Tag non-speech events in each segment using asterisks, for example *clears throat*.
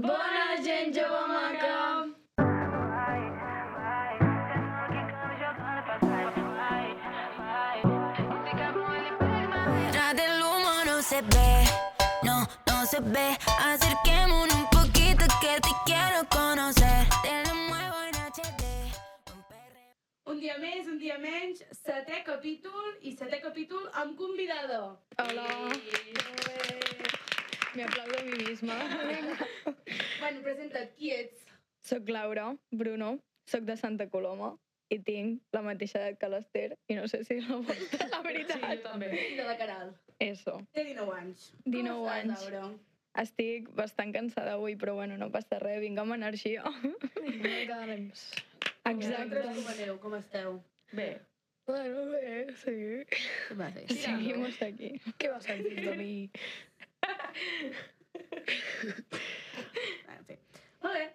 Bona gent jove maca! Detrás del humo no se ve, no, no se ve. Acerquémonos un poquito que te quiero conocer. Te lo muevo en HD. un dia més, un dia menys, setè capítol i setè capítol amb convidador. Hola. Me aplaudo a mi misma. *laughs* Bueno, presenta't, qui ets? Soc Laura Bruno, soc de Santa Coloma i tinc la mateixa edat que l'Ester i no sé si és la vostra, la veritat. també. Filla de Caral. Eso. Té 19 anys. 19 Com estàs, anys. Laura? Estic bastant cansada avui, però bueno, no passa res, vinc amb energia. *laughs* Quedaremos. Vosaltres com aneu? Com esteu? Bé, Bueno, bé, sí. Què va fer? Seguimos aquí. què vas a dir de mi? *laughs* En fi. Molt bé.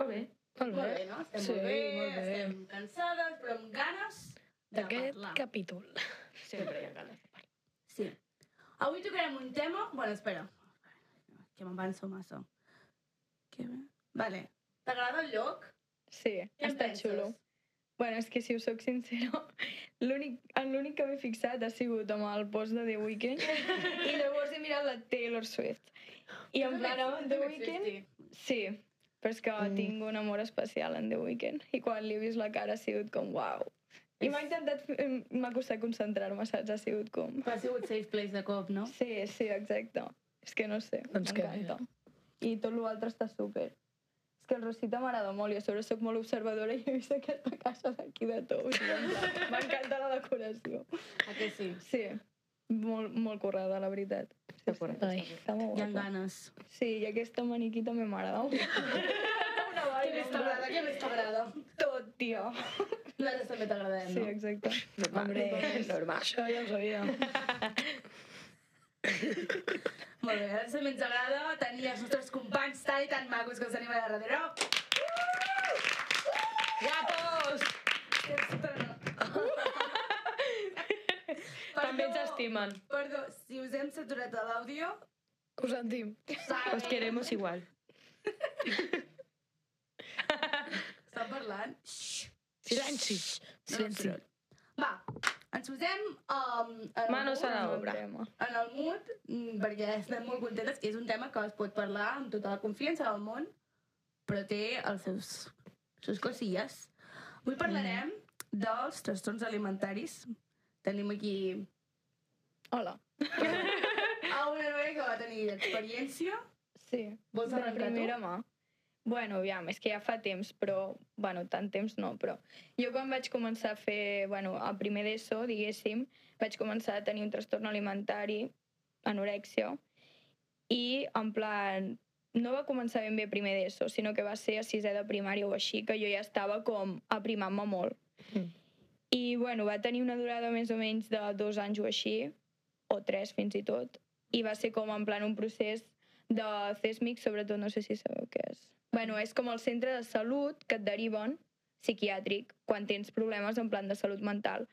Va bé. Molt Molt bé, no? Estem Sí, molt bé, molt bé. estem cansades, però amb ganes de D'aquest capítol. Sempre hi ha ganes de parlar. Sí. Avui tocarem un tema... Bueno, espera. Que m'avanço massa. Que bé. Vale. T'agrada el lloc? Sí, Què està penses? xulo. Bueno, és que si us soc sincera, *laughs* l'únic en l'únic que m'he fixat ha sigut amb el post de The Weeknd i llavors he mirat la Taylor Swift. I en plan, amb The Weeknd, sí, però és que Mm. tinc un amor especial en The Weeknd i quan li he vist la cara ha sigut com uau. I m'ha intentat, m'ha costat concentrar-me, saps? Ha sigut com... Ha sigut safe place de cop, no? Sí, sí, exacte. És que no sé, Doncs que m'encanta. I tot l'altre està súper. Que el Rosita m'agrada molt i a sobre sóc molt observadora i he vist aquesta caixa d'aquí de tous. *laughs* M'encanta la decoració. A que sí? Sí, molt, molt currada, la veritat. Sí, sí. Ai. Està molt Hi ha guapa. ganes. Sí, i aquesta maniquí també m'agrada. *laughs* Una Què més t'agrada? Què més t'agrada? Tot, tio. Nosaltres també t'agradem, Sí, no? exacte. Hombre, normal. Això ja ho sabia. *laughs* *laughs* Molt bé, ara també ens agrada tenir els nostres companys tan i tan macos que els tenim allà darrere. Guapos! *laughs* També ens estimen. Perdó, si us hem saturat a l'àudio... Ho sentim. Os queremos igual. Està parlant? Silenci. No, Silenci. Va, ens posem um, en, el Manos a la mood, obra. Tema. en el mood, mm, perquè estem molt contentes, que és un tema que es pot parlar amb tota la confiança del món, però té els seus, seus cosilles. Avui parlarem dels trastorns alimentaris. Tenim aquí Hola. *laughs* a una noia que va tenir experiència. Sí, Vols de arrencar tu? primera mà. Bueno, aviam, és que ja fa temps, però... Bueno, tant temps no, però... Jo quan vaig començar a fer... Bueno, a primer d'ESO, diguéssim, vaig començar a tenir un trastorn alimentari, anorèxia, i, en plan, no va començar ben bé a primer d'ESO, sinó que va ser a sisè de primària o així, que jo ja estava com aprimant-me molt. Mm. I, bueno, va tenir una durada més o menys de dos anys o així, o tres fins i tot, i va ser com en plan un procés de CESMIC, sobretot, no sé si sabeu què és. Bueno, és com el centre de salut que et deriven psiquiàtric quan tens problemes en plan de salut mental.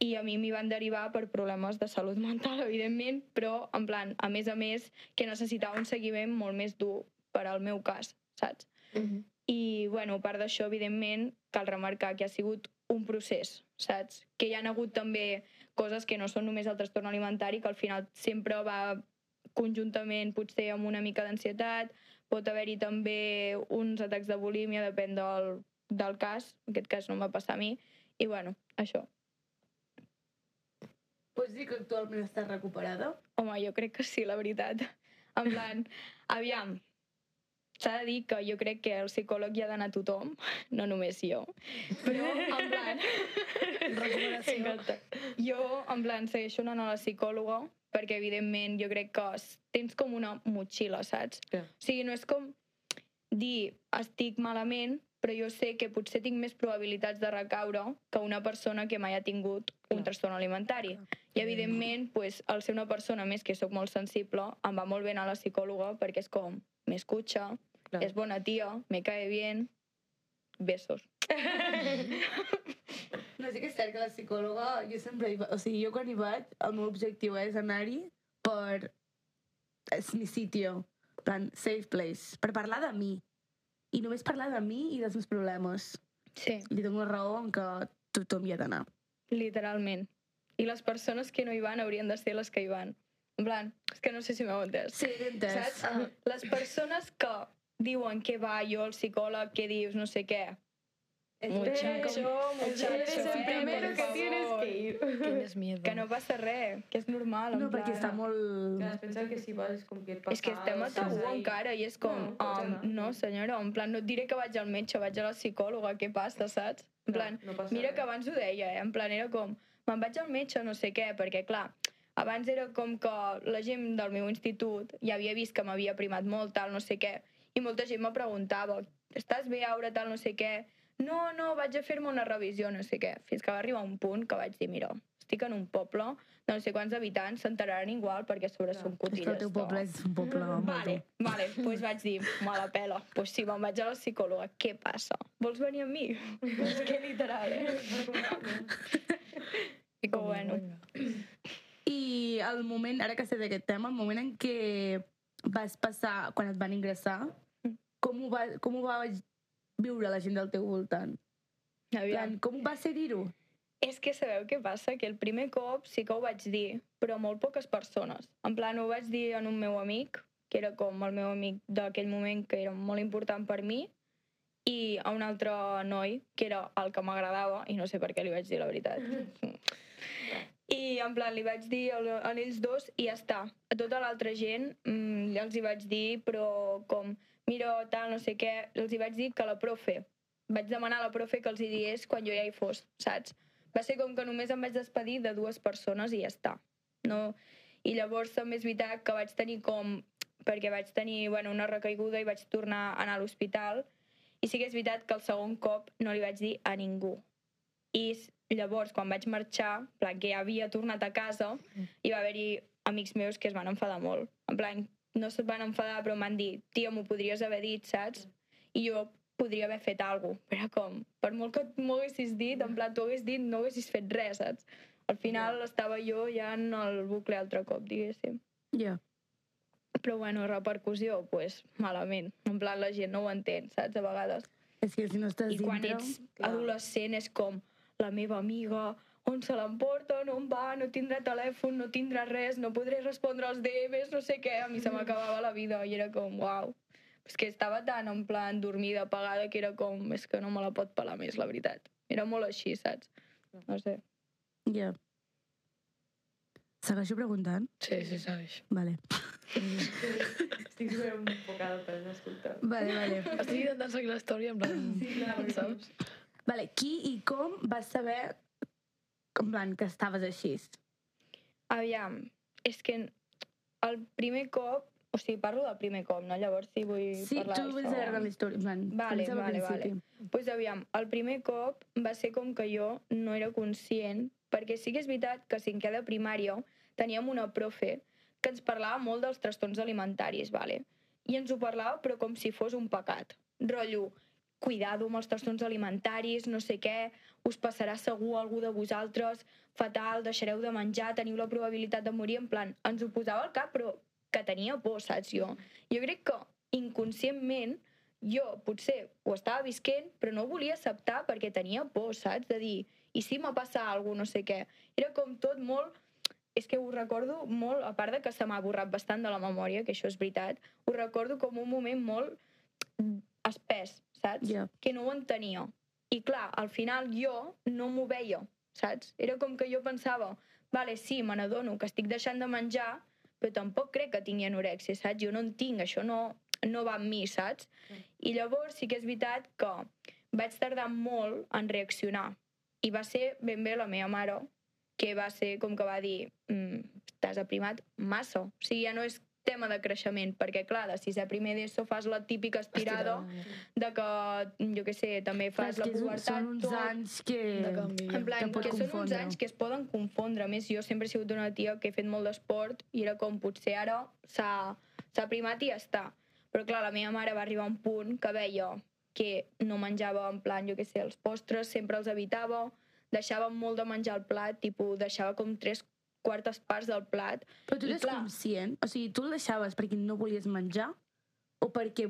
I a mi m'hi van derivar per problemes de salut *laughs* mental, evidentment, però en plan, a més a més, que necessitava un seguiment molt més dur per al meu cas, saps? Mhm. I, bueno, a part d'això, evidentment, cal remarcar que ha sigut un procés, saps? Que hi ha hagut també coses que no són només el trastorn alimentari, que al final sempre va conjuntament potser amb una mica d'ansietat, pot haver-hi també uns atacs de bulímia, depèn del, del cas, en aquest cas no em va passar a mi, i bueno, això. Pots dir que actualment estàs recuperada? Home, jo crec que sí, la veritat. En plan, *laughs* aviam, s'ha de dir que jo crec que el psicòleg hi ha d'anar tothom, *laughs* no només jo. Però, en plan... *laughs* Recuperació. M'encanta. Jo, en plan, segueixo anant a la psicòloga perquè, evidentment, jo crec que tens com una motxilla, saps? Ja. O sigui, no és com dir estic malament, però jo sé que potser tinc més probabilitats de recaure que una persona que mai ha tingut un trastorn alimentari. I, evidentment, pues, al ser una persona més que sóc molt sensible, em va molt bé anar a la psicòloga perquè és com, m'escucha, Clar. és bona tia, me cae bien, besos. *laughs* No, sí que és cert que la psicòloga, jo sempre hi va... O sigui, jo quan hi vaig, el meu objectiu és anar-hi per... És mi sitio. plan, safe place, per parlar de mi. I només parlar de mi i dels meus problemes. Sí, Li dono raó en què tothom hi ha d'anar. literalment. I les persones que no hi van haurien de ser les que hi van. En plan, és que no sé si m'heu entès. Sí, he entès. Saps? Ah. Les persones que diuen que va jo al psicòleg, que dius no sé què. Muchacho, muchacho, Eres el primero que tienes que ir. *laughs* Tienes miedo. Que no passa res, que és normal. No, perquè està molt... Que es pensa que si vas és com que et passa... És que estem a tabú encara i és com, No, um, no senyora, en plan, no et diré que vaig al metge, vaig a la psicòloga, què passa, saps? En plan, no passa mira res. que abans ho deia, eh? en plan, era com, me'n vaig al metge, no sé què, perquè clar, abans era com que la gent del meu institut ja havia vist que m'havia primat molt, tal, no sé què, i molta gent me preguntava, estàs bé, Aura, tal, no sé què? No, no, vaig a fer-me una revisió, no sé què. Fins que va arribar un punt que vaig dir, mira, estic en un poble de no sé quants habitants, s'enteraran igual perquè a sobre Clar. són És que cotilles. el teu poble és un poble molt Vale, dur. vale, *laughs* doncs pues vaig dir, me la pela. Doncs pues sí, me'n vaig a la psicòloga. Què passa? Vols venir amb mi? És que literal, eh? I que bueno. I el moment, ara que sé d'aquest tema, el moment en què vas passar, quan et van ingressar, Mm. com ho va, com ho va viure la gent del teu voltant? Aviam. Plan, com va ser dir-ho? És que sabeu què passa? Que el primer cop sí que ho vaig dir, però molt poques persones. En plan, ho vaig dir en un meu amic, que era com el meu amic d'aquell moment, que era molt important per mi, i a un altre noi, que era el que m'agradava, i no sé per què li vaig dir la veritat. *laughs* I en plan, li vaig dir a a ells dos i ja està. A tota l'altra gent mm, els hi vaig dir, però com, mira, tal, no sé què, els hi vaig dir que la profe, vaig demanar a la profe que els hi digués quan jo ja hi fos, saps? Va ser com que només em vaig despedir de dues persones i ja està. No? I llavors també és veritat que vaig tenir com... perquè vaig tenir bueno, una recaiguda i vaig tornar a anar a l'hospital i sí que és veritat que el segon cop no li vaig dir a ningú. I llavors, quan vaig marxar, plan, que ja havia tornat a casa, hi va haver-hi amics meus que es van enfadar molt. En plan, no se't van enfadar, però em van dir, tia, m'ho podries haver dit, saps? I jo podria haver fet alguna cosa. Però com, per molt que m'ho haguessis dit, en plan, t'ho hagués dit, no haguessis fet res, saps? Al final estava jo ja en el bucle altre cop, diguéssim. Ja. Però bueno, repercussió, pues, malament. En plan, la gent no ho entén, saps? A vegades. És que si no estàs I quan dintre... ets clar. adolescent és com la meva amiga, on se l'emporta, on va, no tindrà telèfon, no tindrà res, no podré respondre als DMs, no sé què. A mi se m'acabava la vida i era com, uau. És que estava tan en plan dormida, apagada, que era com, és que no me la pot pelar més, la veritat. Era molt així, saps? No sé. Ja. Segueixo preguntant? Sí, sí, sabes. Vale. Estic super enfocada per escoltar. Vale, vale. Estic intentant seguir la història en plan... Sí, clar, saps? vale. Qui i com vas saber en plan, que estaves així? Aviam, és que el primer cop, o sigui, parlo del primer cop, no? Llavors sí vull Sí, parlar tu vas d'això. allargar la història. En plan, Vale, al vale, principi. pues aviam, el primer cop va ser com que jo no era conscient, perquè sí que és veritat que cinquè de primària teníem una profe que ens parlava molt dels trastorns alimentaris, vale? i ens ho parlava però com si fos un pecat. Rotllo, cuidado amb els trastorns alimentaris, no sé què, us passarà segur algú de vosaltres, fatal, deixareu de menjar, teniu la probabilitat de morir, en plan, ens ho posava al cap, però que tenia por, saps jo? Jo crec que inconscientment jo potser ho estava visquent, però no ho volia acceptar perquè tenia por, saps? De dir, i si me passa alguna no sé què. Era com tot molt... És que ho recordo molt, a part de que se m'ha borrat bastant de la memòria, que això és veritat, ho recordo com un moment molt espès, saps? Ja. Que no ho entenia. I clar, al final jo no m'ho veia, saps? Era com que jo pensava, vale, sí, me n'adono que estic deixant de menjar, però tampoc crec que tingui anorèxia, saps? Jo no en tinc, això no, no va amb mi, saps? I llavors sí que és veritat que vaig tardar molt en reaccionar. I va ser ben bé la meva mare, que va ser com que va dir mm, t'has aprimat massa. O sigui, ja no és tema de creixement, perquè clar, de sisè primer d'ESO fas la típica estirada de que, jo què sé, també Clar, fas és la pubertat, són uns tot. anys que... De canvi. En plan, que que són uns anys que es poden confondre. A més, jo sempre he sigut una tia que he fet molt d'esport i era com, potser ara s'ha primat i ja està. Però clar, la meva mare va arribar a un punt que veia que no menjava en plan, jo què sé, els postres, sempre els evitava, deixava molt de menjar al plat, tipus, deixava com tres quartes parts del plat. Però tu eres clar- conscient? O sigui, tu el deixaves perquè no volies menjar o perquè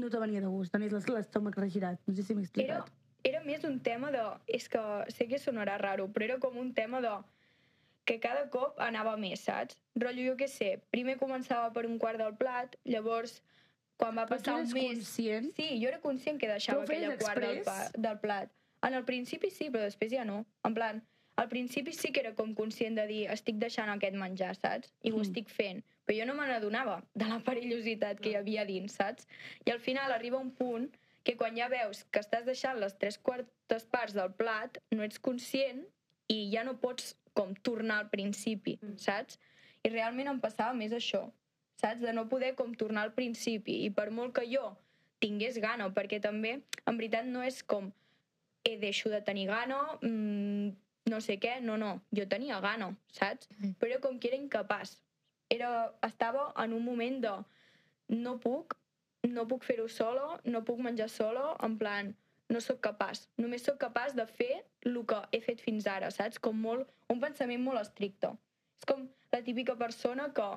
no te venia de gust, tenies l'es- l'estómac regirat? No sé si m'he Era, explicat. era més un tema de... És que sé que sonarà raro, però era com un tema de que cada cop anava més, saps? Rotllo, jo què sé, primer començava per un quart del plat, llavors, quan va passar un mes... conscient? Sí, jo era conscient que deixava aquella quart del, del plat. En el principi sí, però després ja no. En plan, al principi sí que era com conscient de dir estic deixant aquest menjar, saps? I ho Mm. estic fent. Però jo no me n'adonava de la perillositat que hi havia dins, saps? I al final arriba un punt que quan ja veus que estàs deixant les tres quartes parts del plat, no ets conscient i ja no pots com tornar al principi, Mm. saps? I realment em passava més això, saps? De no poder com tornar al principi. I per molt que jo tingués gana, perquè també, en veritat, no és com he deixo de tenir gana, mmm, no sé què, no, no, jo tenia gana, saps? Mhm. Però com que era incapaç. Era, estava en un moment de no puc, no puc fer-ho solo, no puc menjar solo, en plan, no sóc capaç. Només sóc capaç de fer el que he fet fins ara, saps? Com molt, un pensament molt estricte. És com la típica persona que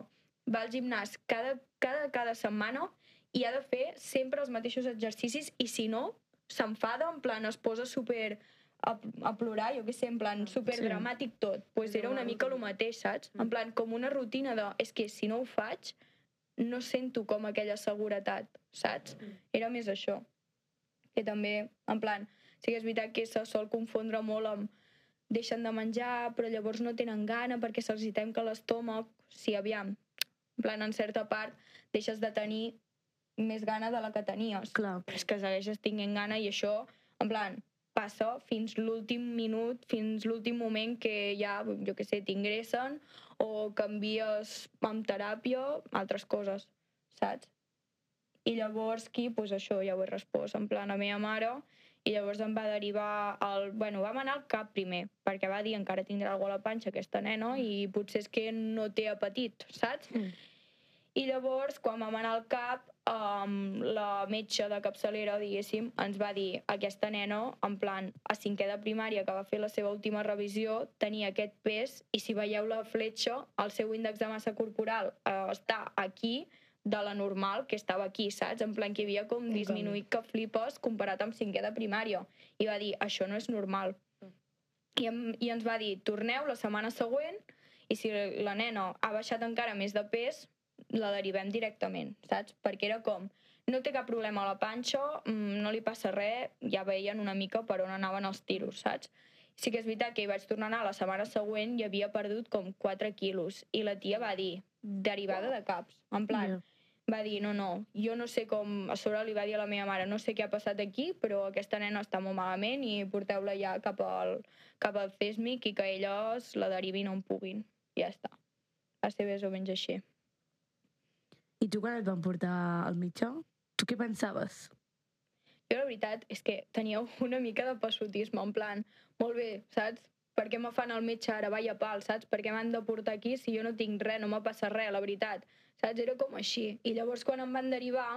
va al gimnàs cada, cada, cada setmana i ha de fer sempre els mateixos exercicis i si no, s'enfada, en plan, es posa super a, a plorar, jo què sé, en plan, super dramàtic tot. pues És era una mica el mateix, saps? En plan, com una rutina de... És que si no ho faig, no sento com aquella seguretat, saps? Mm. Era més això. Que també, en plan, sí que és veritat que se sol confondre molt amb deixen de menjar, però llavors no tenen gana perquè se'ls hi tanca l'estómac. Sí, aviam, en plan, en certa part, deixes de tenir més gana de la que tenies. Clar. Però és que segueixes tinguent gana i això, en plan, passa fins l'últim minut, fins l'últim moment que ja, jo què sé, t'ingressen o canvies amb teràpia, altres coses, saps? I llavors aquí, doncs això, ja ho he respost, en plan, a meva mare, i llavors em va derivar al... Bueno, vam anar al cap primer, perquè va dir encara tindrà alguna a la panxa aquesta nena i potser és que no té apetit, saps? Mm. I llavors, quan vam anar al cap, um, la metge de capçalera, diguéssim, ens va dir aquesta nena, en plan, a cinquè de primària, que va fer la seva última revisió, tenia aquest pes, i si veieu la fletxa, el seu índex de massa corporal uh, està aquí, de la normal, que estava aquí, saps? En plan, que havia com disminuït que flipes comparat amb cinquè de primària. I va dir, això no és normal. I, em, I ens va dir, torneu la setmana següent, i si la nena ha baixat encara més de pes, la derivem directament, saps? Perquè era com, no té cap problema a la panxa, mm, no li passa res, ja veien una mica per on anaven els tiros, saps? Sí que és veritat que hi vaig tornar a anar la setmana següent i havia perdut com 4 quilos. I la tia va dir, derivada de caps. En plan, Ja. va dir, no, no, jo no sé com... A sobre li va dir a la meva mare, no sé què ha passat aquí, però aquesta nena està molt malament i porteu-la ja cap al, cap al CESMIC i que elles la derivin on puguin. Ja està. Va ser més o menys així. I tu quan et van portar al metge, tu què pensaves? Jo la veritat és que tenia una mica de passotisme, en plan, molt bé, saps? Per què me fan el metge ara, vaya pal, saps? Per què m'han de portar aquí si jo no tinc res, no m'ha passat res, la veritat. Saps? Era com així. I llavors quan em van derivar,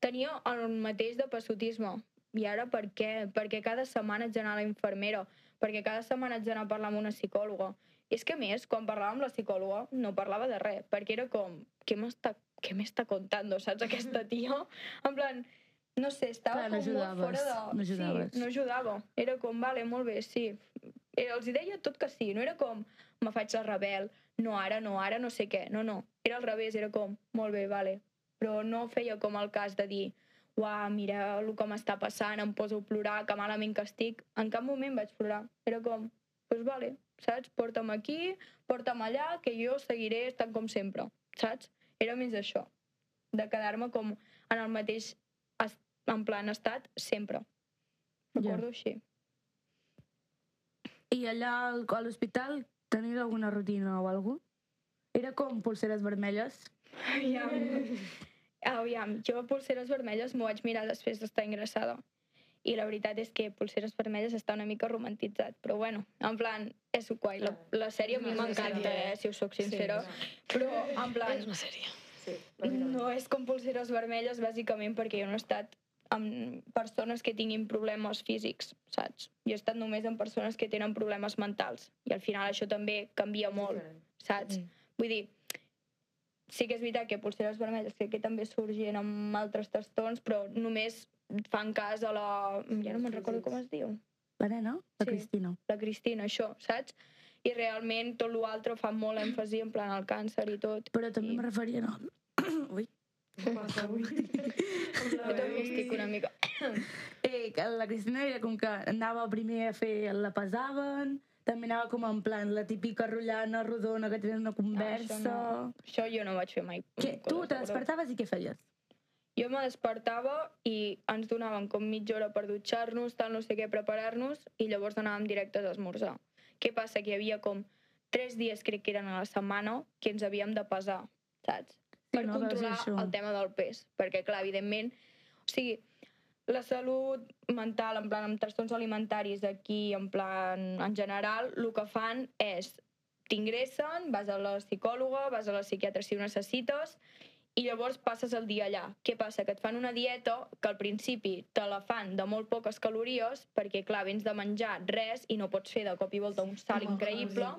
tenia el mateix de passotisme. I ara per què? Perquè cada setmana haig d'anar a la infermera, perquè cada setmana haig d'anar a parlar amb una psicòloga. I és que més, quan parlava amb la psicòloga, no parlava de res, perquè era com, què m'està què m'està contando, saps, aquesta tia? En plan, no sé, estava Clar, no com molt fora de... no ajudaves. Sí, no ajudava. Era com, vale, molt bé, sí. Eh, Els hi deia tot que sí, no era com, me faig la rebel, no ara, no ara, no sé què. No, no, era al revés, era com, molt bé, vale. Però no feia com el cas de dir, uah, mira el que m'està passant, em poso a plorar, que malament que estic. En cap moment vaig plorar. Era com, doncs pues vale, saps? Porta'm aquí, porta'm allà, que jo seguiré estant com sempre, saps? Era més això, de quedar-me com en el mateix en plan estat sempre. Recordo així. I allà al- a l'hospital tenies alguna rutina o alguna Era com pulseres vermelles? Aviam. Aviam, jo pulseres vermelles m'ho vaig mirar després d'estar ingressada. I la veritat és que pulseres vermelles està una mica romantitzat. Però bueno, en plan, és guai. La, la sèrie a mi m'encanta, eh, si us soc sincera. Però, en plan, És una sèrie. Sí, no és com pulseres vermelles, bàsicament, perquè jo no he estat amb persones que tinguin problemes físics, saps? Jo he estat només amb persones que tenen problemes mentals. I al final això també canvia molt, saps? Mm. Vull dir, sí que és veritat que pulseres vermelles crec que també sorgien amb altres trastorns, però només fan cas a la... Ja no me'n recordo com es diu. La nena? La Sí. Cristina. La Cristina, això, saps? I realment tot l'altre fa molt èmfasi en plan al càncer i tot. Però també I- me referia a... *coughs* Ui. Què passa avui? *laughs* Jo també estic una mica... *coughs* Eh, que la Cristina era com que anava primer a fer... La pesaven, també anava com en plan la típica rotllana rodona que tenen una conversa... Això, no, això jo no vaig fer mai. Que, tu te despertaves i què feies? Jo me despertava i ens donaven com mitja hora per dutxar-nos, tal, no sé què, preparar-nos, i llavors anàvem directes a esmorzar. Què passa? Que hi havia com tres dies, crec que eren a la setmana, que ens havíem de pesar, saps? Per no, veus controlar el tema del pes. Perquè, clar, evidentment, o sigui, la salut mental, en plan, amb trastorns alimentaris aquí, en plan, en general, el que fan és t'ingressen, vas a la psicòloga, vas a la psiquiatra si ho necessites, i llavors passes el dia allà. Què passa? Que et fan una dieta que al principi te la fan de molt poques calories, perquè, clar, vens de menjar res i no pots fer de cop i volta un salt increïble,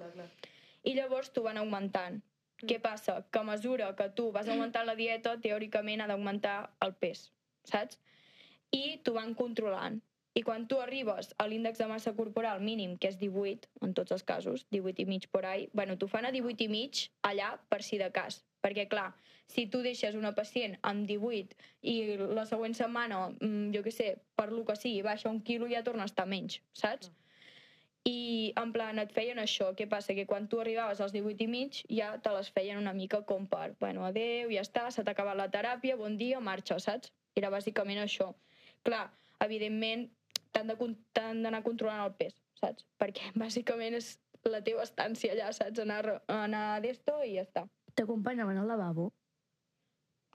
i llavors t'ho van augmentant. Què passa? Que a mesura que tu vas augmentant la dieta, teòricament ha d'augmentar el pes, saps? I t'ho van controlant. I quan tu arribes a l'índex de massa corporal mínim, que és 18, en tots els casos, 18 i mig por ahí, bueno, t'ho fan a 18 i mig allà per si de cas. Perquè, clar, si tu deixes una pacient amb 18 i la següent setmana, mm, jo què sé, per lo que sigui, baixa un quilo i ja torna a estar menys, saps? I, en plan, et feien això. Què passa? Que quan tu arribaves als 18 i mig ja te les feien una mica com per, bueno, adeu, ja està, s'ha acabat la teràpia, bon dia, marxa, saps? Era bàsicament això. Clar, evidentment, t'han d'anar controlant el pes, saps? Perquè *laughs* bàsicament és la teva estància allà, saps? Anar, anar d'esto i ja està. T'acompanyaven al lavabo?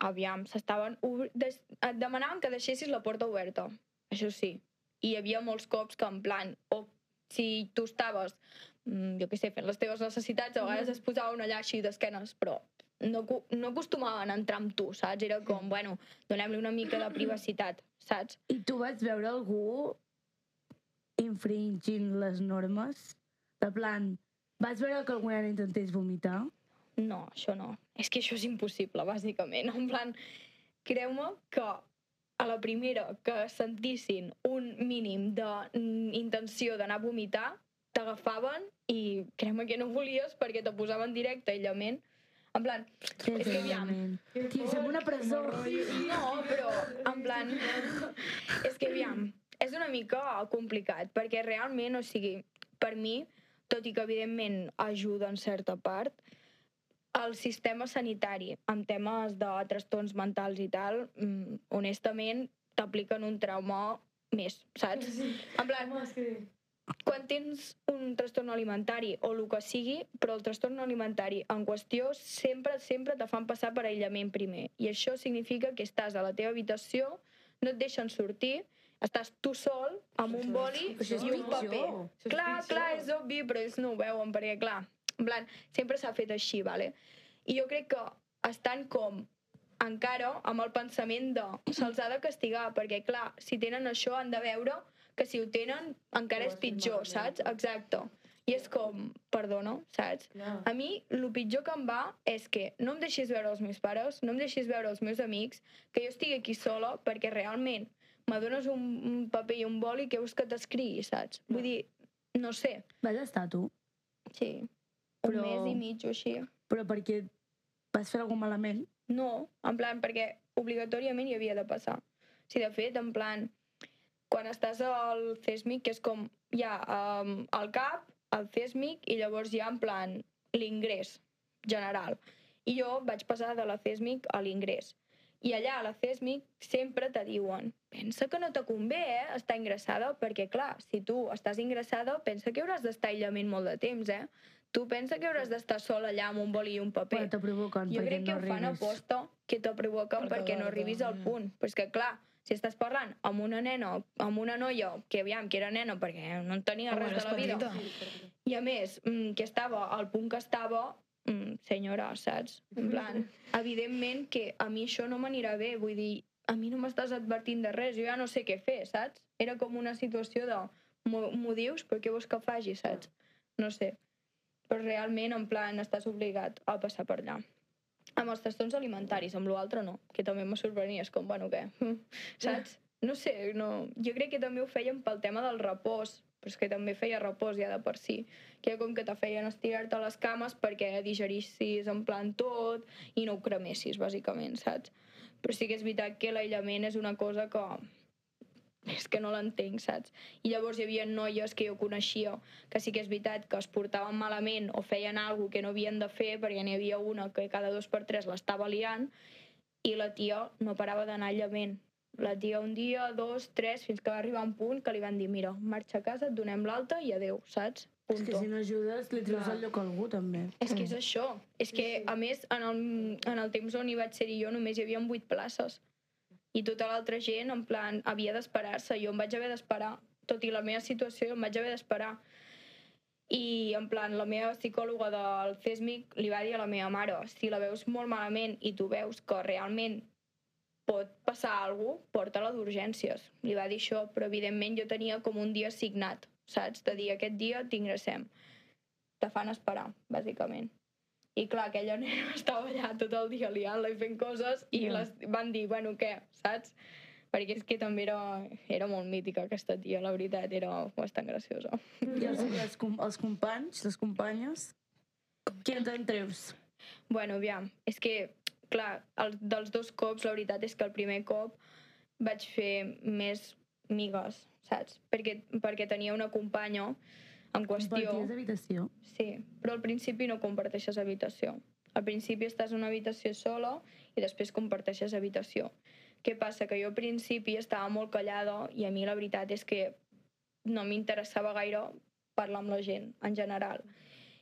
Aviam, s'estaven... Des... Et demanaven que deixessis la porta oberta, això sí. I hi havia molts cops que en plan, o si tu estaves, mm, jo què sé, fent les teves necessitats, a vegades es posava una allà així d'esquenes, però no, no acostumaven a entrar amb tu, saps? Era com, bueno, donem-li una mica de privacitat, saps? I tu vas veure algú infringint les normes? De plan, vas veure que algú nena intentés vomitar? No, això no. És que això és impossible, bàsicament. En plan, creu-me que a la primera que sentissin un mínim d'intenció d'anar a vomitar, t'agafaven i creu-me que no volies perquè te posaven directe aïllament. En plan, Què És que aviam. Tio, som una presó. no, però en plan... és que aviam, és una mica complicat, perquè realment, o sigui, per mi, tot i que evidentment ajuda en certa part, el sistema sanitari amb temes de trastorns mentals i tal, mm, honestament, t'apliquen un trauma més, saps? En plan, Home, és que... quan tens un trastorn alimentari o el que sigui, però el trastorn alimentari en qüestió sempre, sempre te fan passar per aïllament primer. I això significa que estàs a la teva habitació, no et deixen sortir, estàs tu sol amb un boli i un paper. Clar, clar, és obvi, però ells no ho veuen, perquè clar, en plan, sempre s'ha fet així, vale? I jo crec que estan com encara amb el pensament de se'ls ha de castigar, perquè clar, si tenen això han de veure que si ho tenen encara Ho és pitjor, malament. saps? Exacte. I és com, perdona, saps? Clar. A mi, el pitjor que em va és que no em deixis veure els meus pares, no em deixis veure els meus amics, que jo estigui aquí sola, perquè realment me dones un, un paper i un boli que vols que t'escrigui, saps? Vull dir, no sé, Vas estar tu, sí, un Però- mes i mig o així. però perquè vas fer alguna malament. No, en plan, perquè obligatòriament hi havia de passar. Si de fet, en plan, quan estàs al CESMIC, que és com hi ha um, el CAP, el CESMIC, i llavors hi ha en plan l'ingrés general. I jo vaig passar de la CESMIC a l'ingrés. I allà a la CESMIC sempre te diuen pensa que no te convé, eh, estar ingressada, perquè clar, si tu estàs ingressada, pensa que hauràs d'estar aïllament molt de temps, eh? Tu pensa que hauràs d'estar sola allà amb un boli i un paper. Però te provoquen Jo perquè crec que no ho fan a arribis. posta, que te provoquen Per perquè no arribis al punt. Però és que, clar, si estàs parlant amb una nena, amb una noia, que aviam, que era nena perquè no en tenia res de la vida, petita. i a més, mm, que estava al punt que estava, mm, senyora, saps? En plan, *laughs* evidentment que a mi això no m'anirà bé, vull dir, a mi no m'estàs advertint de res, jo ja no sé què fer, saps? Era com una situació de, m'ho dius, però què vols que faci, saps? No sé. Però realment, en plan, estàs obligat a passar per allà. amb els trastorns alimentaris, amb l'altre no, que també me sorprenia, és com, bueno, què? *laughs* Saps? No sé, no... jo crec que també ho feien pel tema del repòs, però és que també feia repòs ja de per si, que com que te feien estirar-te les cames perquè digerissis en plan tot i no ho cremessis, bàsicament, saps? Però sí que és veritat que l'aïllament és una cosa que és que no l'entenc, saps? I llavors hi havia noies que jo coneixia que sí que és veritat que es portaven malament o feien alguna que no havien de fer perquè n'hi havia una que cada dos per tres l'estava liant i la tia no parava d'anar allament. La tia un dia, dos, tres, fins que va arribar un punt que li van dir mira, marxa a casa, et donem l'alta i adeu, saps? És que Punto. si no ajudes, li treus el lloc a algú, també. És que és això. És que, a més, en el, en el temps on hi vaig ser jo només hi havia 8 places. I tota l'altra gent, en plan, havia d'esperar-se. Jo em vaig haver d'esperar. Tot i la meva situació, em vaig haver d'esperar. I, en plan, la meva psicòloga del CESMIC li va dir a la meva mare si la veus molt malament i tu veus que realment pot passar alguna cosa, porta-la d'urgències. Li va dir això, però evidentment jo tenia com un dia assignat, saps? De dir, aquest dia t'ingressem. Te fan esperar, bàsicament. I clar, aquella nena *laughs* estava allà tot el dia liant-la i fent coses i Ja. les van dir, bueno, què, saps? Perquè és que també era, era molt mítica aquesta tia, la veritat, era bastant graciosa. I els, com- els companys, les companyes, qui te'n treus? Bueno, aviam, és que, clar, el, dels dos cops, la veritat és que el primer cop vaig fer més migues, saps? Perquè, perquè tenia una companya en qüestió... Comparties d'habitació? Sí, però al principi no comparteixes habitació. Al principi estàs en una habitació sola i després comparteixes habitació. Què passa? Que jo al principi estava molt callada i a mi la veritat és que no m'interessava gaire parlar amb la gent, en general.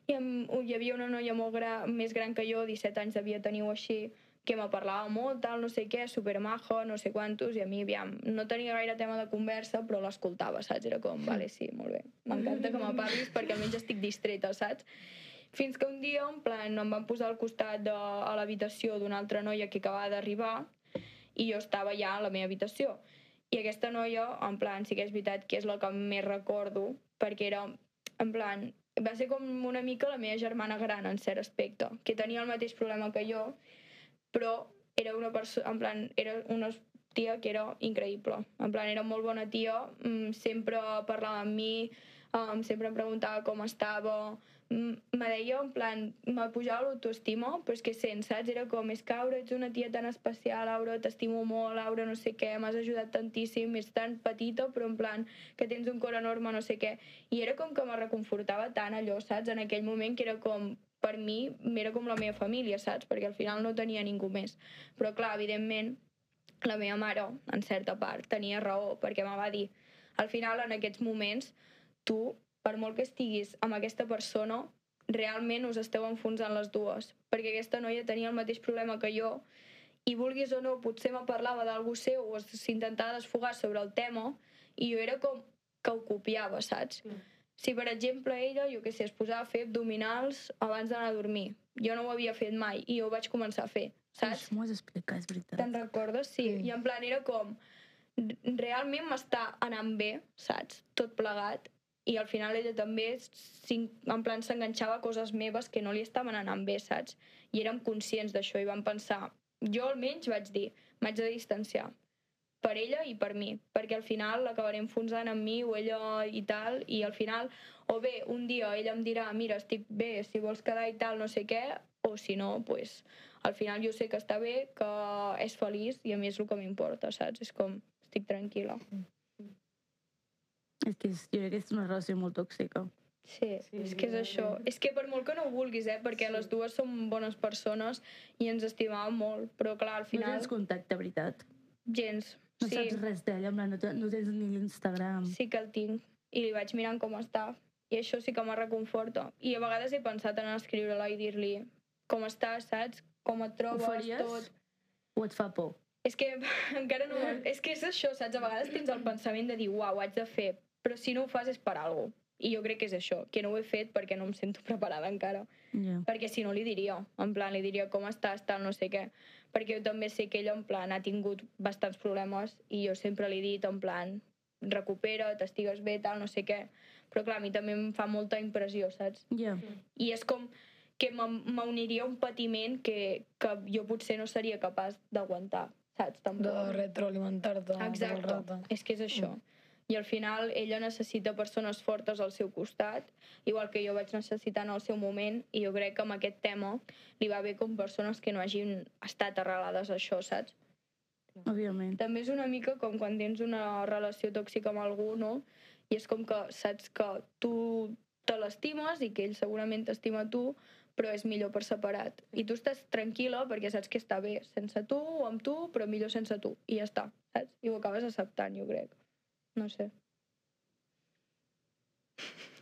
I hi havia una noia molt gran, més gran que jo, 17 anys devia tenir o així, que me parlava molt, tal, no sé què, supermajo, no sé quantos, i a mi, aviam, no tenia gaire tema de conversa, però l'escoltava, saps? Era com, vale, sí, molt bé. M'encanta que me parlis perquè almenys estic distreta, saps? Fins que un dia, en plan, em van posar al costat de, a l'habitació d'una altra noia que acabava d'arribar i jo estava ja a la meva habitació. I aquesta noia, en plan, sí que és veritat que és la que més recordo, perquè era, en plan, va ser com una mica la meva germana gran en cert aspecte, que tenia el mateix problema que jo, però era una persona, en plan, era una tia que era increïble. En plan, era molt bona tia, mm, sempre parlava amb mi, um, sempre em preguntava com estava, mm, me deia, en plan, me pujava l'autoestima, però és que sents, saps? Era com, és que Aura, ets una tia tan especial, Aura, t'estimo molt, Aura, no sé què, m'has ajudat tantíssim, és tan petita, però en plan, que tens un cor enorme, no sé què. I era com que me reconfortava tant allò, saps? En aquell moment que era com, per mi, era com la meva família, saps? Perquè al final no tenia ningú més. Però clar, evidentment, la meva mare, en certa part, tenia raó, perquè me va dir, al final, en aquests moments, tu, per molt que estiguis amb aquesta persona, realment us esteu enfonsant les dues. Perquè aquesta noia tenia el mateix problema que jo, i vulguis o no, potser me parlava d'algú seu o s'intentava desfogar sobre el tema, i jo era com que ho copiava, saps? Mm. Si, per exemple, ella, jo què sé, es posava a fer abdominals abans d'anar a dormir. Jo no ho havia fet mai, i jo ho vaig començar a fer, saps? Això m'ho has explicat, és veritat. Te'n recordes? Sí. Sí. I en plan era com... Realment m'està anant bé, saps? Tot plegat. I al final ella també, en plan, s'enganxava a coses meves que no li estaven anant bé, saps? I érem conscients d'això i vam pensar... Jo almenys vaig dir, m'haig de distanciar per ella i per mi, perquè al final l'acabaré enfonsant amb mi o ella i tal, i al final, o bé, un dia ella em dirà, mira, estic bé, si vols quedar i tal, no sé què, o si no, pues, al final jo sé que està bé, que és feliç i a mi és el que m'importa, saps? És com, estic tranquil·la. És que és, jo crec que és una relació molt tòxica. Sí, Sí, és que és això. És que per molt que no ho vulguis, eh? Perquè Sí. les dues som bones persones i ens estimàvem molt, però clar, al No final, tens contacte, veritat. gens. No sí, saps res d'ella, en plan, no, no tens ni l'Instagram. sí que el tinc. I li vaig mirant com està. I això sí que me reconforta. I a vegades he pensat en escriure-la i dir-li com estàs, saps? Com et Ho trobes, faries? tot. O et fa por? És que *laughs* encara no... És que és això, saps? A vegades tens el pensament de dir, uau, ho haig de fer, però si no ho fas és per alguna. I jo crec que és això, que no ho he fet perquè no em sento *laughs* preparada encara. Ja. Perquè si no li diria, en plan, li diria com estàs, tal, no sé què. Perquè jo també sé que ella, en plan, ha tingut bastants problemes i jo sempre li he dit, en plan, recupera't, estigues bé, tal, no sé què. Però clar, a mi també em fa molta impressió, saps? Ja. I és com que m'uniria un patiment que, que jo potser no seria capaç d'aguantar, saps? De Tampoc. retroalimentar-te. tot el Exacte, és que és això. I al final ella necessita persones fortes al seu costat, igual que jo vaig necessitar en el seu moment, i jo crec que amb aquest tema li va bé com persones que no hagin estat arrelades a això, saps? Òbviament. També és una mica com quan tens una relació tòxica amb algú, no? I és com que saps que tu te l'estimes i que ell segurament t'estima tu, però és millor per separat. I tu estàs tranquil·la perquè saps que està bé sense tu o amb tu, però millor sense tu. I ja està, saps? I ho acabes acceptant, jo crec. No sé.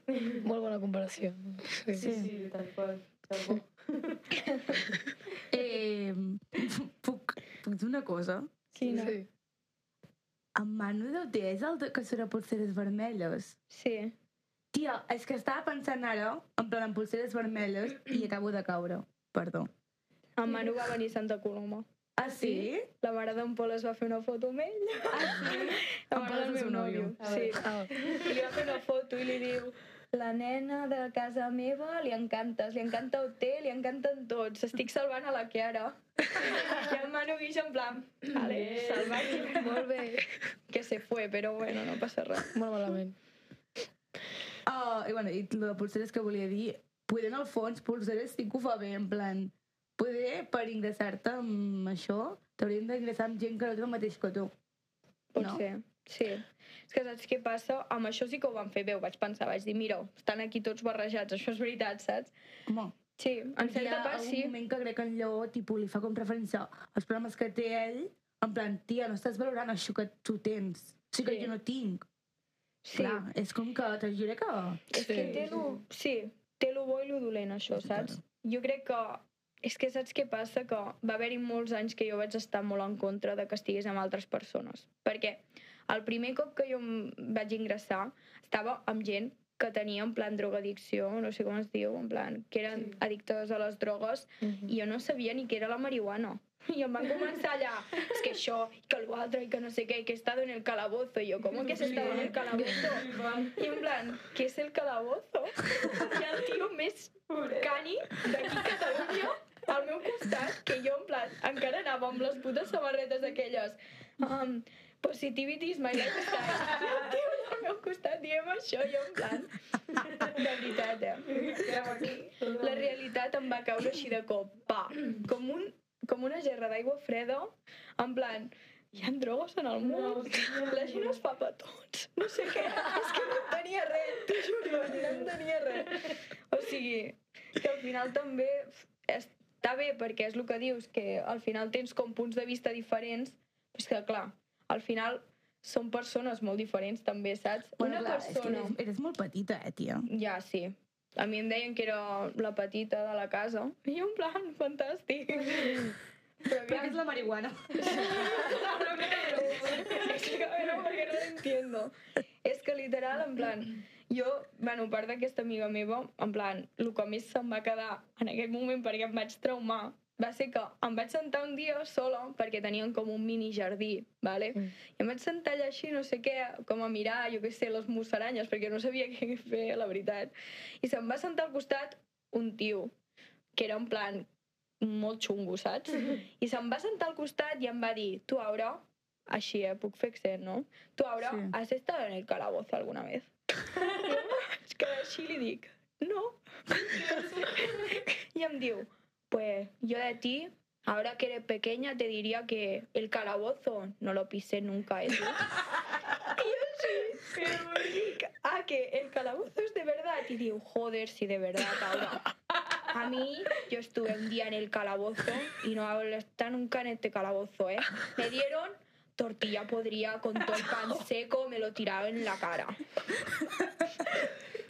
*laughs* Molt bona comparació. Sí. Sí, sí, tal qual. Tal qual. *laughs* Eh, puc, puc dir una cosa? Quina? Sí. En Manu Dauté és el que serà polseres vermelles? Sí. Tia, és que estava pensant ara, en plan, en polseres vermelles, i acabo de caure. Perdó. En Manu va venir a Santa Coloma. Ah, sí? La mare d'en Pol es va fer una foto amb ell. Ah, sí? *laughs* La En Pol mare és el del meu nòvio. nòvio. Sí. Ah, I li va fer una foto i li diu la nena de casa meva li encantes, li encanta OT, li encanten tots, estic salvant a la Chiara. I el Manu Guix en plan, vale, salvat, molt bé. que se fue, però bueno, no passa res. Molt malament. Oh, i bueno, i lo de polseres que volia dir, poder en el fons, polseres sí que ho fa bé, en plan, poder per ingressar-te amb això, t'haurien d'ingressar amb gent que no té el mateix que tu. Potser, sí. És que saps què passa? Amb això sí que ho van fer bé, ho vaig pensar, vaig dir, mira, estan aquí tots barrejats, això és veritat, saps? Home, Sí, en hi certa ha part sí. moment que crec que en Lleó tipus, li fa com referència als problemes que té ell, en plan, tia, no estàs valorant això que tu tens, o sigui que Sí. jo no tinc. Sí. Clar, és com que, te juro que... És que té lo... Sí, té lo bo i lo dolent, això, Sí, saps? claro. Jo crec que... És que saps què passa? Que va haver-hi molts anys que jo vaig estar molt en contra de que estigués amb altres persones. Perquè el primer cop que jo em vaig ingressar estava amb gent que tenia en plan drogadicció, no sé com es diu, en plan, que eren Sí. addictes a les drogues, i jo no sabia ni què era la marihuana. *laughs* I em van començar allà, és que això, i que l'altre, i que no sé què, i que he estado en el calabozo. I jo, com que has estado en el calabozo? I en plan, què és el calabozo? I el tio més cani d'aquí a Catalunya al meu costat, que jo en plan encara anava amb les putes samarretes aquelles um, positivity is my lifestyle. El tio al meu costat diem això, jo en plan de veritat, eh? La realitat em va caure així de cop, pa, com, un, com una gerra d'aigua freda, en plan, hi ha drogues en el món, la gent es fa petons, no sé què, és que no entenia res, t'ho juro, no entenia res. O sigui, que al final també està bé perquè és el que dius, que al final tens com punts de vista diferents, però és que clar, al final són persones molt diferents també, saps? Bueno, Una clar, és que persona... eres, eres molt petita, eh, tia. Ja, sí. A mi em deien que era la petita de la casa. I en plan, fantàstic. *laughs* Però Perquè és la marihuana. *laughs* *laughs* Explícame, no, perquè no lo entiendo. És que literal, en plan, jo, bueno, part d'aquesta amiga meva, en plan, el que més se'm va quedar en aquell moment perquè em vaig traumar va ser que em vaig sentar un dia sola perquè tenien com un mini jardí, ¿vale? Mm. I em vaig sentar allà així, no sé què, com a mirar, jo què sé, les musaranyes, perquè no sabia *laughs* què fer, la veritat. I se'm va sentar al costat un tio, que era en plan molt xungo, saps? I se'm va sentar al costat i em va dir, tu, Aura, així, eh, puc fer accent, no? Tu, Aura, Sí. ¿has estado en el calabozo alguna vez? I jo, és que així li dic, no. I em diu, pues yo de ti, ahora que eres pequeña, te diría que el calabozo no lo pisé nunca, ¿eh? tú?". *laughs* y yo sí, ah, que el calabozo es de verdad. Y digo, joder, si de verdad, ahora. A mí, yo estuve un día en el calabozo y no hablo estar nunca en este calabozo, ¿eh? Me dieron tortilla podrida con todo el pan *laughs* seco, me lo tiraron en la cara. *laughs*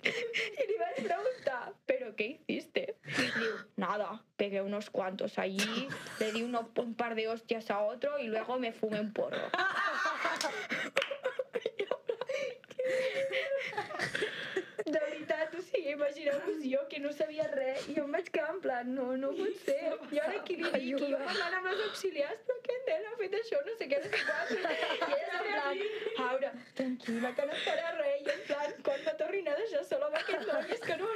Y le iba a preguntar, ¿pero qué hiciste? Digo, nada, pegué unos cuantos allí, le di uno- un par de hostias a otro y luego me fumé un porro. *laughs* De veritat, o sigui, imagineu-vos jo que no sabia res i jo em vaig quedar en plan, no, no pot ser. I ara qui li dic, jo parlant amb les auxiliars, però què nena ha fet això, no sé què, no sé quant. *laughs* I ella en plan, Aura, tranquil·la, que no farà res. I en plan, quan me tornin a deixar sola amb aquest noi, és que no,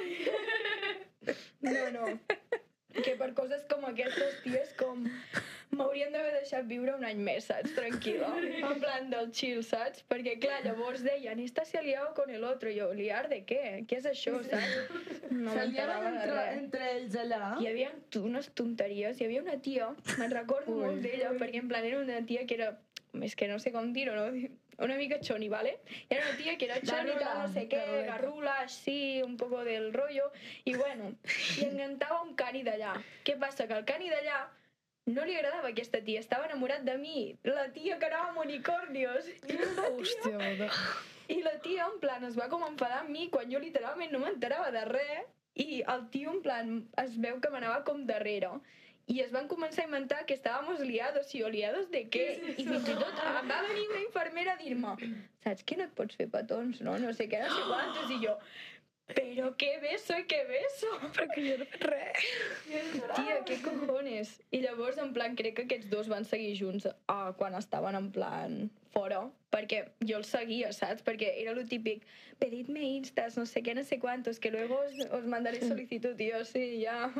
un any més, saps? Tranquil·la. *laughs* En plan del chill, saps? Perquè, clar, llavors deien, esta se ha liado con el otro. I jo, liar de què? Què és això, saps? No Se liaven entre, entre ells allà. Hi havia unes tonteries. Hi havia una tia, me'n recordo molt d'ella, perquè en plan era una tia que era... És que no sé com dir-ho, no? Una mica choni, ¿vale? Era una tia que era choni, tal, no sé què, garrula, així, un poco del rollo. I bueno, *laughs* li encantava un cani d'allà. Què passa? Que el cani d'allà no li agradava aquesta tia, estava enamorat de mi. La tia que anava amb unicornios. I la *laughs* tia, Hòstia *laughs* i la tia, en plan, es va com enfadar amb mi quan jo literalment no m'enterava de res i el tio, en plan, es veu que m'anava com darrere. I es van començar a inventar que estàvamos liados, i jo, liados de què? I fins i tot em va venir una infermera a dir-me saps que no et pots fer petons, no? No sé què, no sé *gasps* quantos, i jo però què beso i què beso? Perquè jo no he fet res. Tia, què cojones? I llavors, en plan, crec que aquests dos van seguir junts uh, quan estaven en plan fora, perquè jo els seguia, saps? Perquè era lo típic, pedidme instas, no sé què, no sé cuántos, que luego os, os mandaré solicitud, i jo, sí, ja.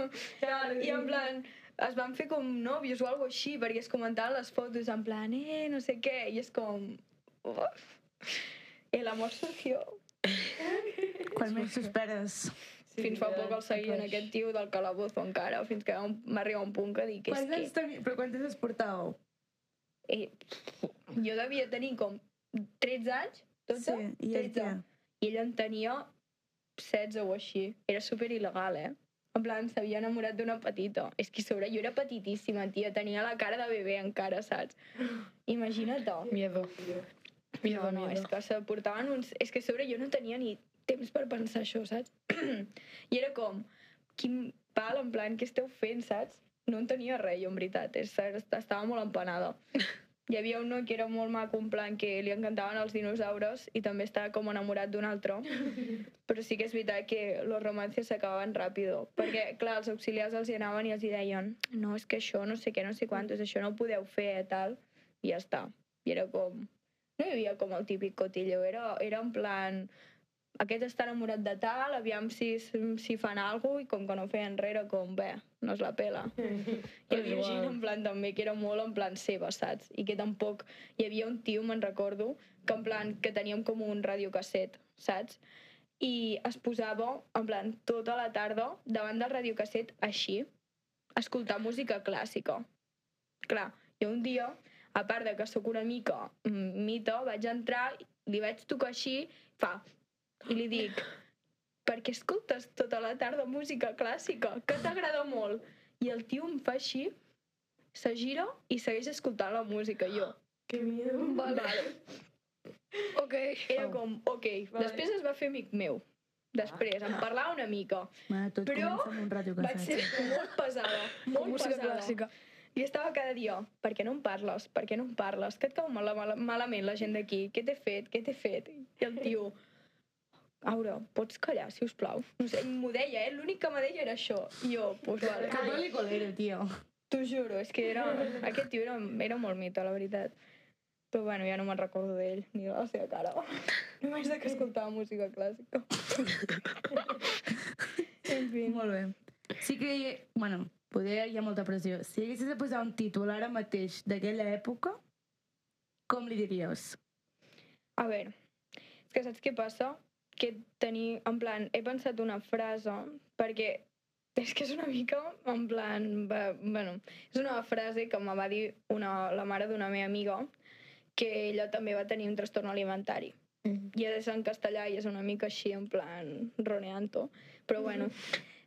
I en plan, es van fer com nòvios o alguna així, perquè es comentaven les fotos en plan, eh, no sé què, i és com... Uf. El amor surgió. *laughs* Quan menys esperes. Fins fa poc el seguien aquest tio del calabozo encara, fins que un- m'arriba un punt que dic, és Quants que... anys tenia... Però quants anys es portàveu? Eh, jo devia tenir com 13 anys, 12, Sí, i ell 13. què? I ell en tenia 16 o així. Era super il·legal, eh? En plan, s'havia enamorat d'una petita. És que sobre jo era petitíssima, tia. Tenia la cara de bebè encara, saps? Imagina't. Miedo. Miedo, No, no, és miedo. que se portaven uns... És que sobre jo no tenia ni temps per pensar això, saps? *clears throat* I era com, quin pal, en plan, què esteu fent, saps? No en tenia res, jo, en veritat. Estava molt empanada. *laughs* Hi havia un noi que era molt maco, en plan, que li encantaven els dinosaures i també estava com enamorat d'un altre. *laughs* Però sí que és veritat que los romances s'acabaven ràpido. Perquè, clar, els auxiliars els hi anaven i els hi deien no, és que això no sé què, no sé quantos, això no ho podeu fer, tal. I ja està. I era com... No hi havia com el típic cotillo, era, era en plan... Aquest està enamorat de tal, aviam si, si fan alguna i com que no feien res, era com, bé, no es la pela. Hi havia gent en plan també que era molt en plan seva, saps? I que tampoc... Hi havia un tio, me'n recordo, que en plan que teníem com un radiocasset, saps? I es posava, en plan, tota la tarda davant del radiocasset així, a escoltar música clàssica. Clar, jo un dia, a part de que sóc una mica mm, mita, vaig entrar, li vaig tocar així, fa, i li dic, per què escoltes tota la tarda música clàssica? Que t'agrada molt? I el tio em fa així, se gira i segueix escoltant la música. I Jo, Que miedo. vale. Ok. Era com, ok. Després es va fer amic meu. Després, em parlava una mica. Bueno, tot Però un ràdio Vaig ser molt pesada, molt Música pesada. clàssica. I estava cada dia, per què no em parles? Per què no em parles? Que et cau mal, mal, malament la gent d'aquí? Què t'he fet? Què t'he fet? I el tio, Aura, pots callar, si us plau? No sé, m'ho deia, eh? L'únic que me deia era això. I jo, pues vale. Que boli colero, tio. T'ho juro, és que era... Aquest tio era, era molt mito, la veritat. Però bueno, ja no me'n recordo d'ell, ni de la seva cara. Només de que escoltava música clàssica. en fi. Molt bé. Sí que, bueno, poder hi ha molta pressió. Si haguessis de posar un títol ara mateix d'aquella època, com li diries? A veure, és que saps què passa? Que tenir, en plan, he pensat una frase, perquè és que és una mica, en plan, va, bueno, és una frase que me va dir una, la mare d'una meva amiga, que ella també va tenir un trastorn alimentari. Mm. I és en castellà i és una mica així, en plan, roneanto. Però bueno,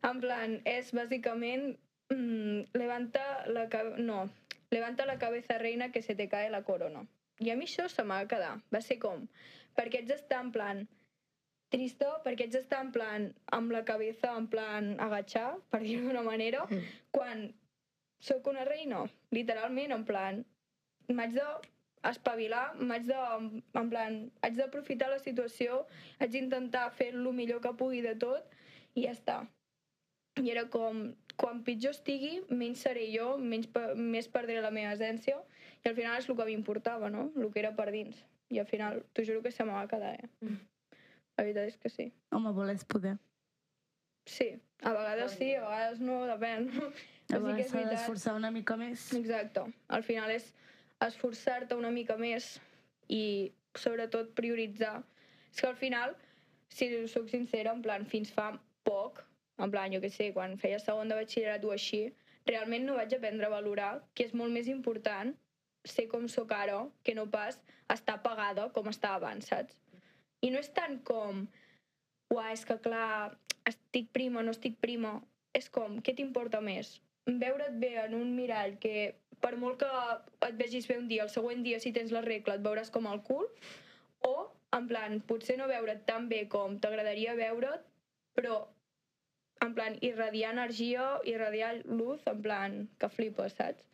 en plan, és bàsicament mm, levanta la. No, levanta la cabeza reina que se te cae la corona. I a mi això se m'ha de quedar. Va ser com, perquè ets estar en plan trista, perquè ets estar en plan amb la cabeza en plan agachar, per dir-ho d'una manera, Mm. quan sóc una reina, literalment, en plan, m'haig de espavilar, m'haig de, en plan, haig d'aprofitar la situació, haig d'intentar fer el millor que pugui de tot i ja està. I era com, quan pitjor estigui, menys seré jo, menys, més perdré la meva essència i al final és el que m'importava, no? El que era per dins. I al final, t'ho juro que se me va quedar, eh? La veritat és que sí. Home, volés poder. Sí, a vegades sí, a vegades no, depèn. A vegades s'ha d'esforçar una mica més. Exacte. Al final és esforçar-te una mica més i sobretot prioritzar. És que al final, si sóc sincera, en plan, fins fa poc, en plan, jo què sé, quan feia segon de batxillerat o així, realment no vaig aprendre a valorar que és molt més important ser com sóc ara que no pas estar pagada com estava abans, saps? I no és tant com, uah, és que clar, estic prima, no estic prima. És com, què t'importa més? Veure't bé en un mirall que per molt que et vegis bé un dia, el següent dia si tens la regla et veuràs com el cul, o en plan, potser no veure't tan bé com t'agradaria veure't, però en plan, irradiar energia, irradiar luz, en plan, que flipes, saps?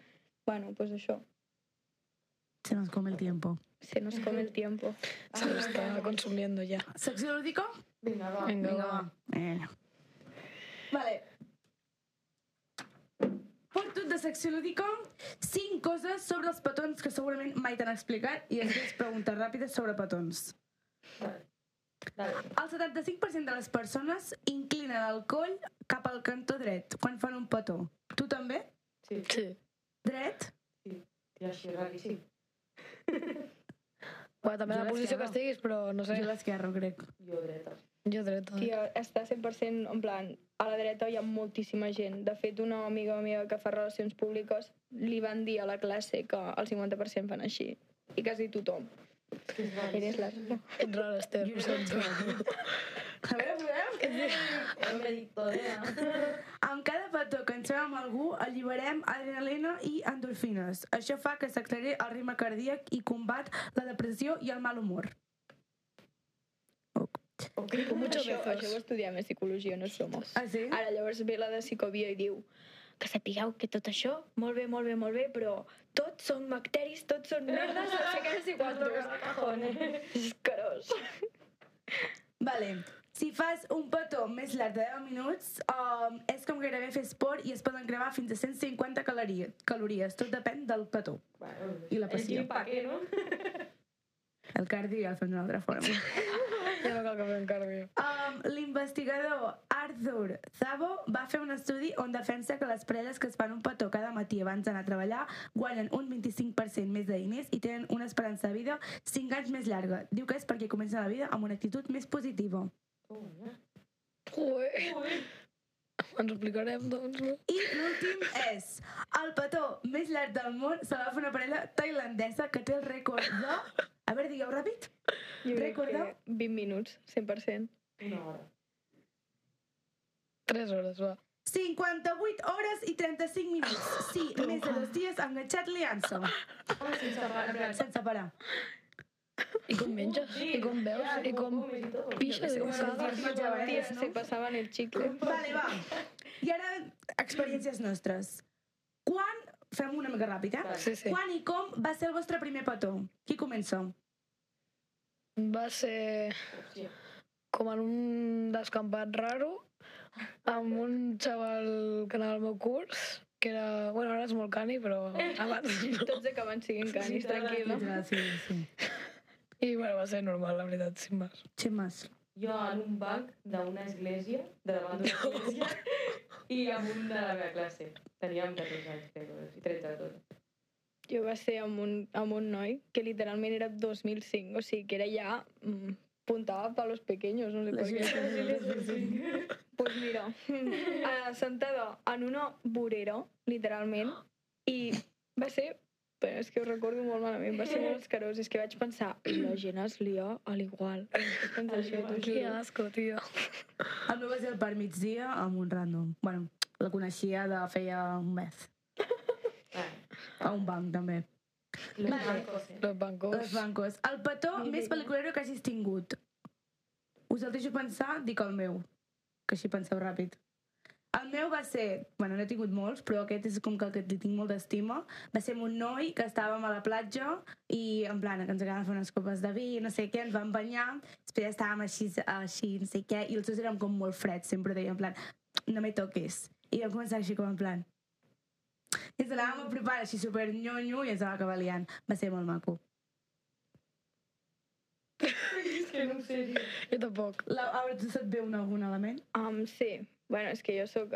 Bueno, pues això, Se nos come el tiempo. Se nos come el tiempo. *laughs* Se lo está consumiendo ya. Secció lúdica? Vinga, va. Vinga, Vinga, va. va. Vinga. Vale. Porto de secció lúdica cinc coses sobre els petons que segurament mai t'han explicat i després preguntes ràpides sobre petons. Dale. El 75% de les persones inclinen el coll cap al cantó dret quan fan un petó. Tu també? Sí, Sí. Dret? i així, raríssim. Bueno, també Jo la posició que estiguis, però no sé. Jo l'esquerra, crec. Jo dreta. Jo dreta. Tia, està 100% en plan, a la dreta hi ha moltíssima gent. De fet, una amiga meva que fa relacions públiques li van dir a la classe que el 50% fan així. I quasi tothom. Eres la... Ets rara, Esther. ho sento. A veure, tot, eh? *laughs* Amb cada petó que ens amb algú, alliberem adrenalina i endorfines. Això fa que s'acceleri el ritme cardíac i combat la depressió i el mal humor. Okay. Con muchos això, besos. això ho estudiem a psicologia, no som. Ah, sí? Ara llavors ve la de psicovia i diu que sapigueu que tot això, molt bé, molt bé, molt bé, però tots són bacteris, tots són merdes, no sé què, no sé quantos. Escarós. Vale. Si fas un petó més llarg de 10 minuts, um, és com gairebé fer esport i es poden cremar fins a 150 calories. calories. Tot depèn del petó. Bueno, I la el passió. gym pa què, no? *laughs* El cardio ja el fem d'una altra forma. *laughs* Ja no cal que fem cardio. Um, L'investigador Arthur Zabo va fer un estudi on defensa que les parelles que es fan un petó cada matí abans d'anar a treballar guanyen un 25% més de diners i tenen una esperança de vida 5 anys més llarga. Diu que és perquè comencen la vida amb una actitud més positiva. Joder. Ens ho explicarem, doncs, no? I l'últim és el petó més llarg del món se la va fer una parella tailandesa que té el rècord de... A veure, digueu ràpid. Jo crec Recorda? que 20 minuts, 100%. Una hora. 3 hores, va. 58 hores i 35 minuts. Sí, més de dos dies enganxat liant-se. Sense parar. Sense parar. I com menges, i com veus, i com pixes, i com cagues. Tia, se passaven el chicle. Vale, va. I ara, experiències nostres. Quan... Fem una mica ràpid, eh? Sí, sí. Quan i com va ser el vostre primer petó? Qui comença? Va ser com en un descampat raro, amb un xaval que anava al meu curs, que era... Bueno, ara és molt cani, però *laughs* abans no. Tots acaben siguent canis, tranquil·la. Sí, sí. I bueno, va ser normal, la veritat, sin més. Xemes. Jo en un banc d'una església, de davant d'una església, i amb un de la meva classe. Teníem 14 anys, crec, i 30 de tot. Jo va ser amb un, amb un noi que literalment era 2005, o sigui que era ja... Mm, puntava pa los pequeños, no sé per què. Pues mira, *laughs* eh, sentada en una vorera, literalment, i va ser... Però és que ho recordo molt malament, va ser molt escarós. És que vaig pensar, la gent es lia a l'igual. Això, t'ho Que juro. asco, tio. El meu va ser el per migdia amb un random. Bueno, la coneixia de feia un mes. *laughs* A un banc, també. los Vale. bancos, eh? Los bancos. Els bancos. El petó més pel·liculero que hagis tingut. Us el deixo pensar, dic el meu. Que així penseu ràpid. El meu va ser... Bueno, n'he tingut molts, però aquest és com que el que li tinc molt d'estima. Va ser amb un noi que estàvem a la platja i, en plan, que ens agradava fer unes copes de vi, no sé què, ens vam banyar, després ja estàvem així, així, no sé què, i els dos érem com molt freds, sempre deia, en plan, no me toques. I vam començar així com en plan... I ens anàvem apropant així super nyonyo i ens vam acabar liant. Va ser molt maco. *laughs* És que no sé dir. Jo tampoc. La, ara tu se't ve un, algun element? Um, sí, bueno, és que jo sóc...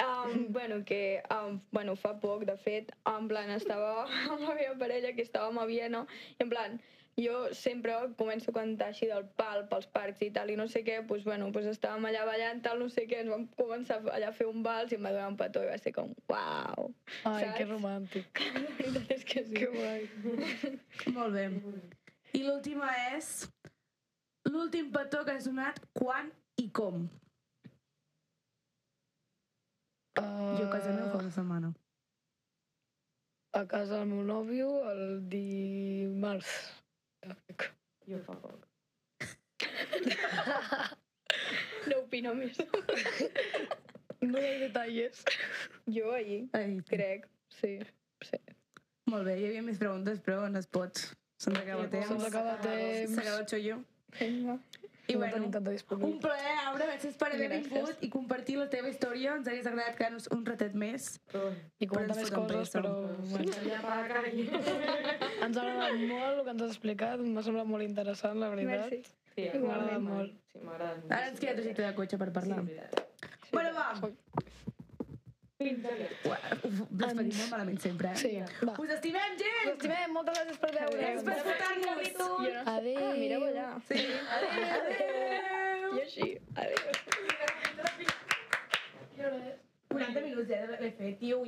Um, bueno, que um, bueno, fa poc, de fet, en plan, estava amb la *laughs* meva parella, que estàvem a Viena, i en plan, jo sempre començo a cantar així del pal pels parcs i tal, i no sé què, doncs, bueno, doncs estàvem allà ballant, tal, no sé què, ens vam començar allà a fer un vals i em va donar un petó i va ser com, uau, Ai, Saps? que romàntic. *laughs* la veritat és que sí. Que guai. Molt bé. I l'última és... L'últim petó que ha sonat, quan i com? Uh, Jo a casa meva fa una setmana. A casa del meu nòvio el dimarts. Jo fa poc. No opino més. No hi ha detalles. Jo ahir, Ai, crec, sí, sí. Molt bé, hi havia més preguntes, però no es pot. Se'ns acaba el temps. Se'ns acaba el temps. S'acaba el xollo. Vinga. I no bueno, tenim tanta un disponibilitat. plaer, Aura, gràcies per haver Gràcies. vingut i compartir la teva història. Ens hagués agradat quedar-nos un ratet més. Però I comentar més coses, però... Bueno, ja *laughs* ens ha agradat molt el que ens has explicat, m'ha semblat molt interessant, la veritat. Merci. Sí, M'agrada molt. Sí, m'agrada molt. Ara ens queda trajecte de cotxe per parlar. Sí, bueno, va. Fins aviat. Uf, Despedim molt malament sempre, eh? Sí, va. Us estimem, Us gent! estimem, moltes gràcies per veure. Gràcies per escoltar-nos! Adéu. Ah, mireu allà. Sí. Adéu! I així. Adéu. 40 minuts ja d'haver fet, tio.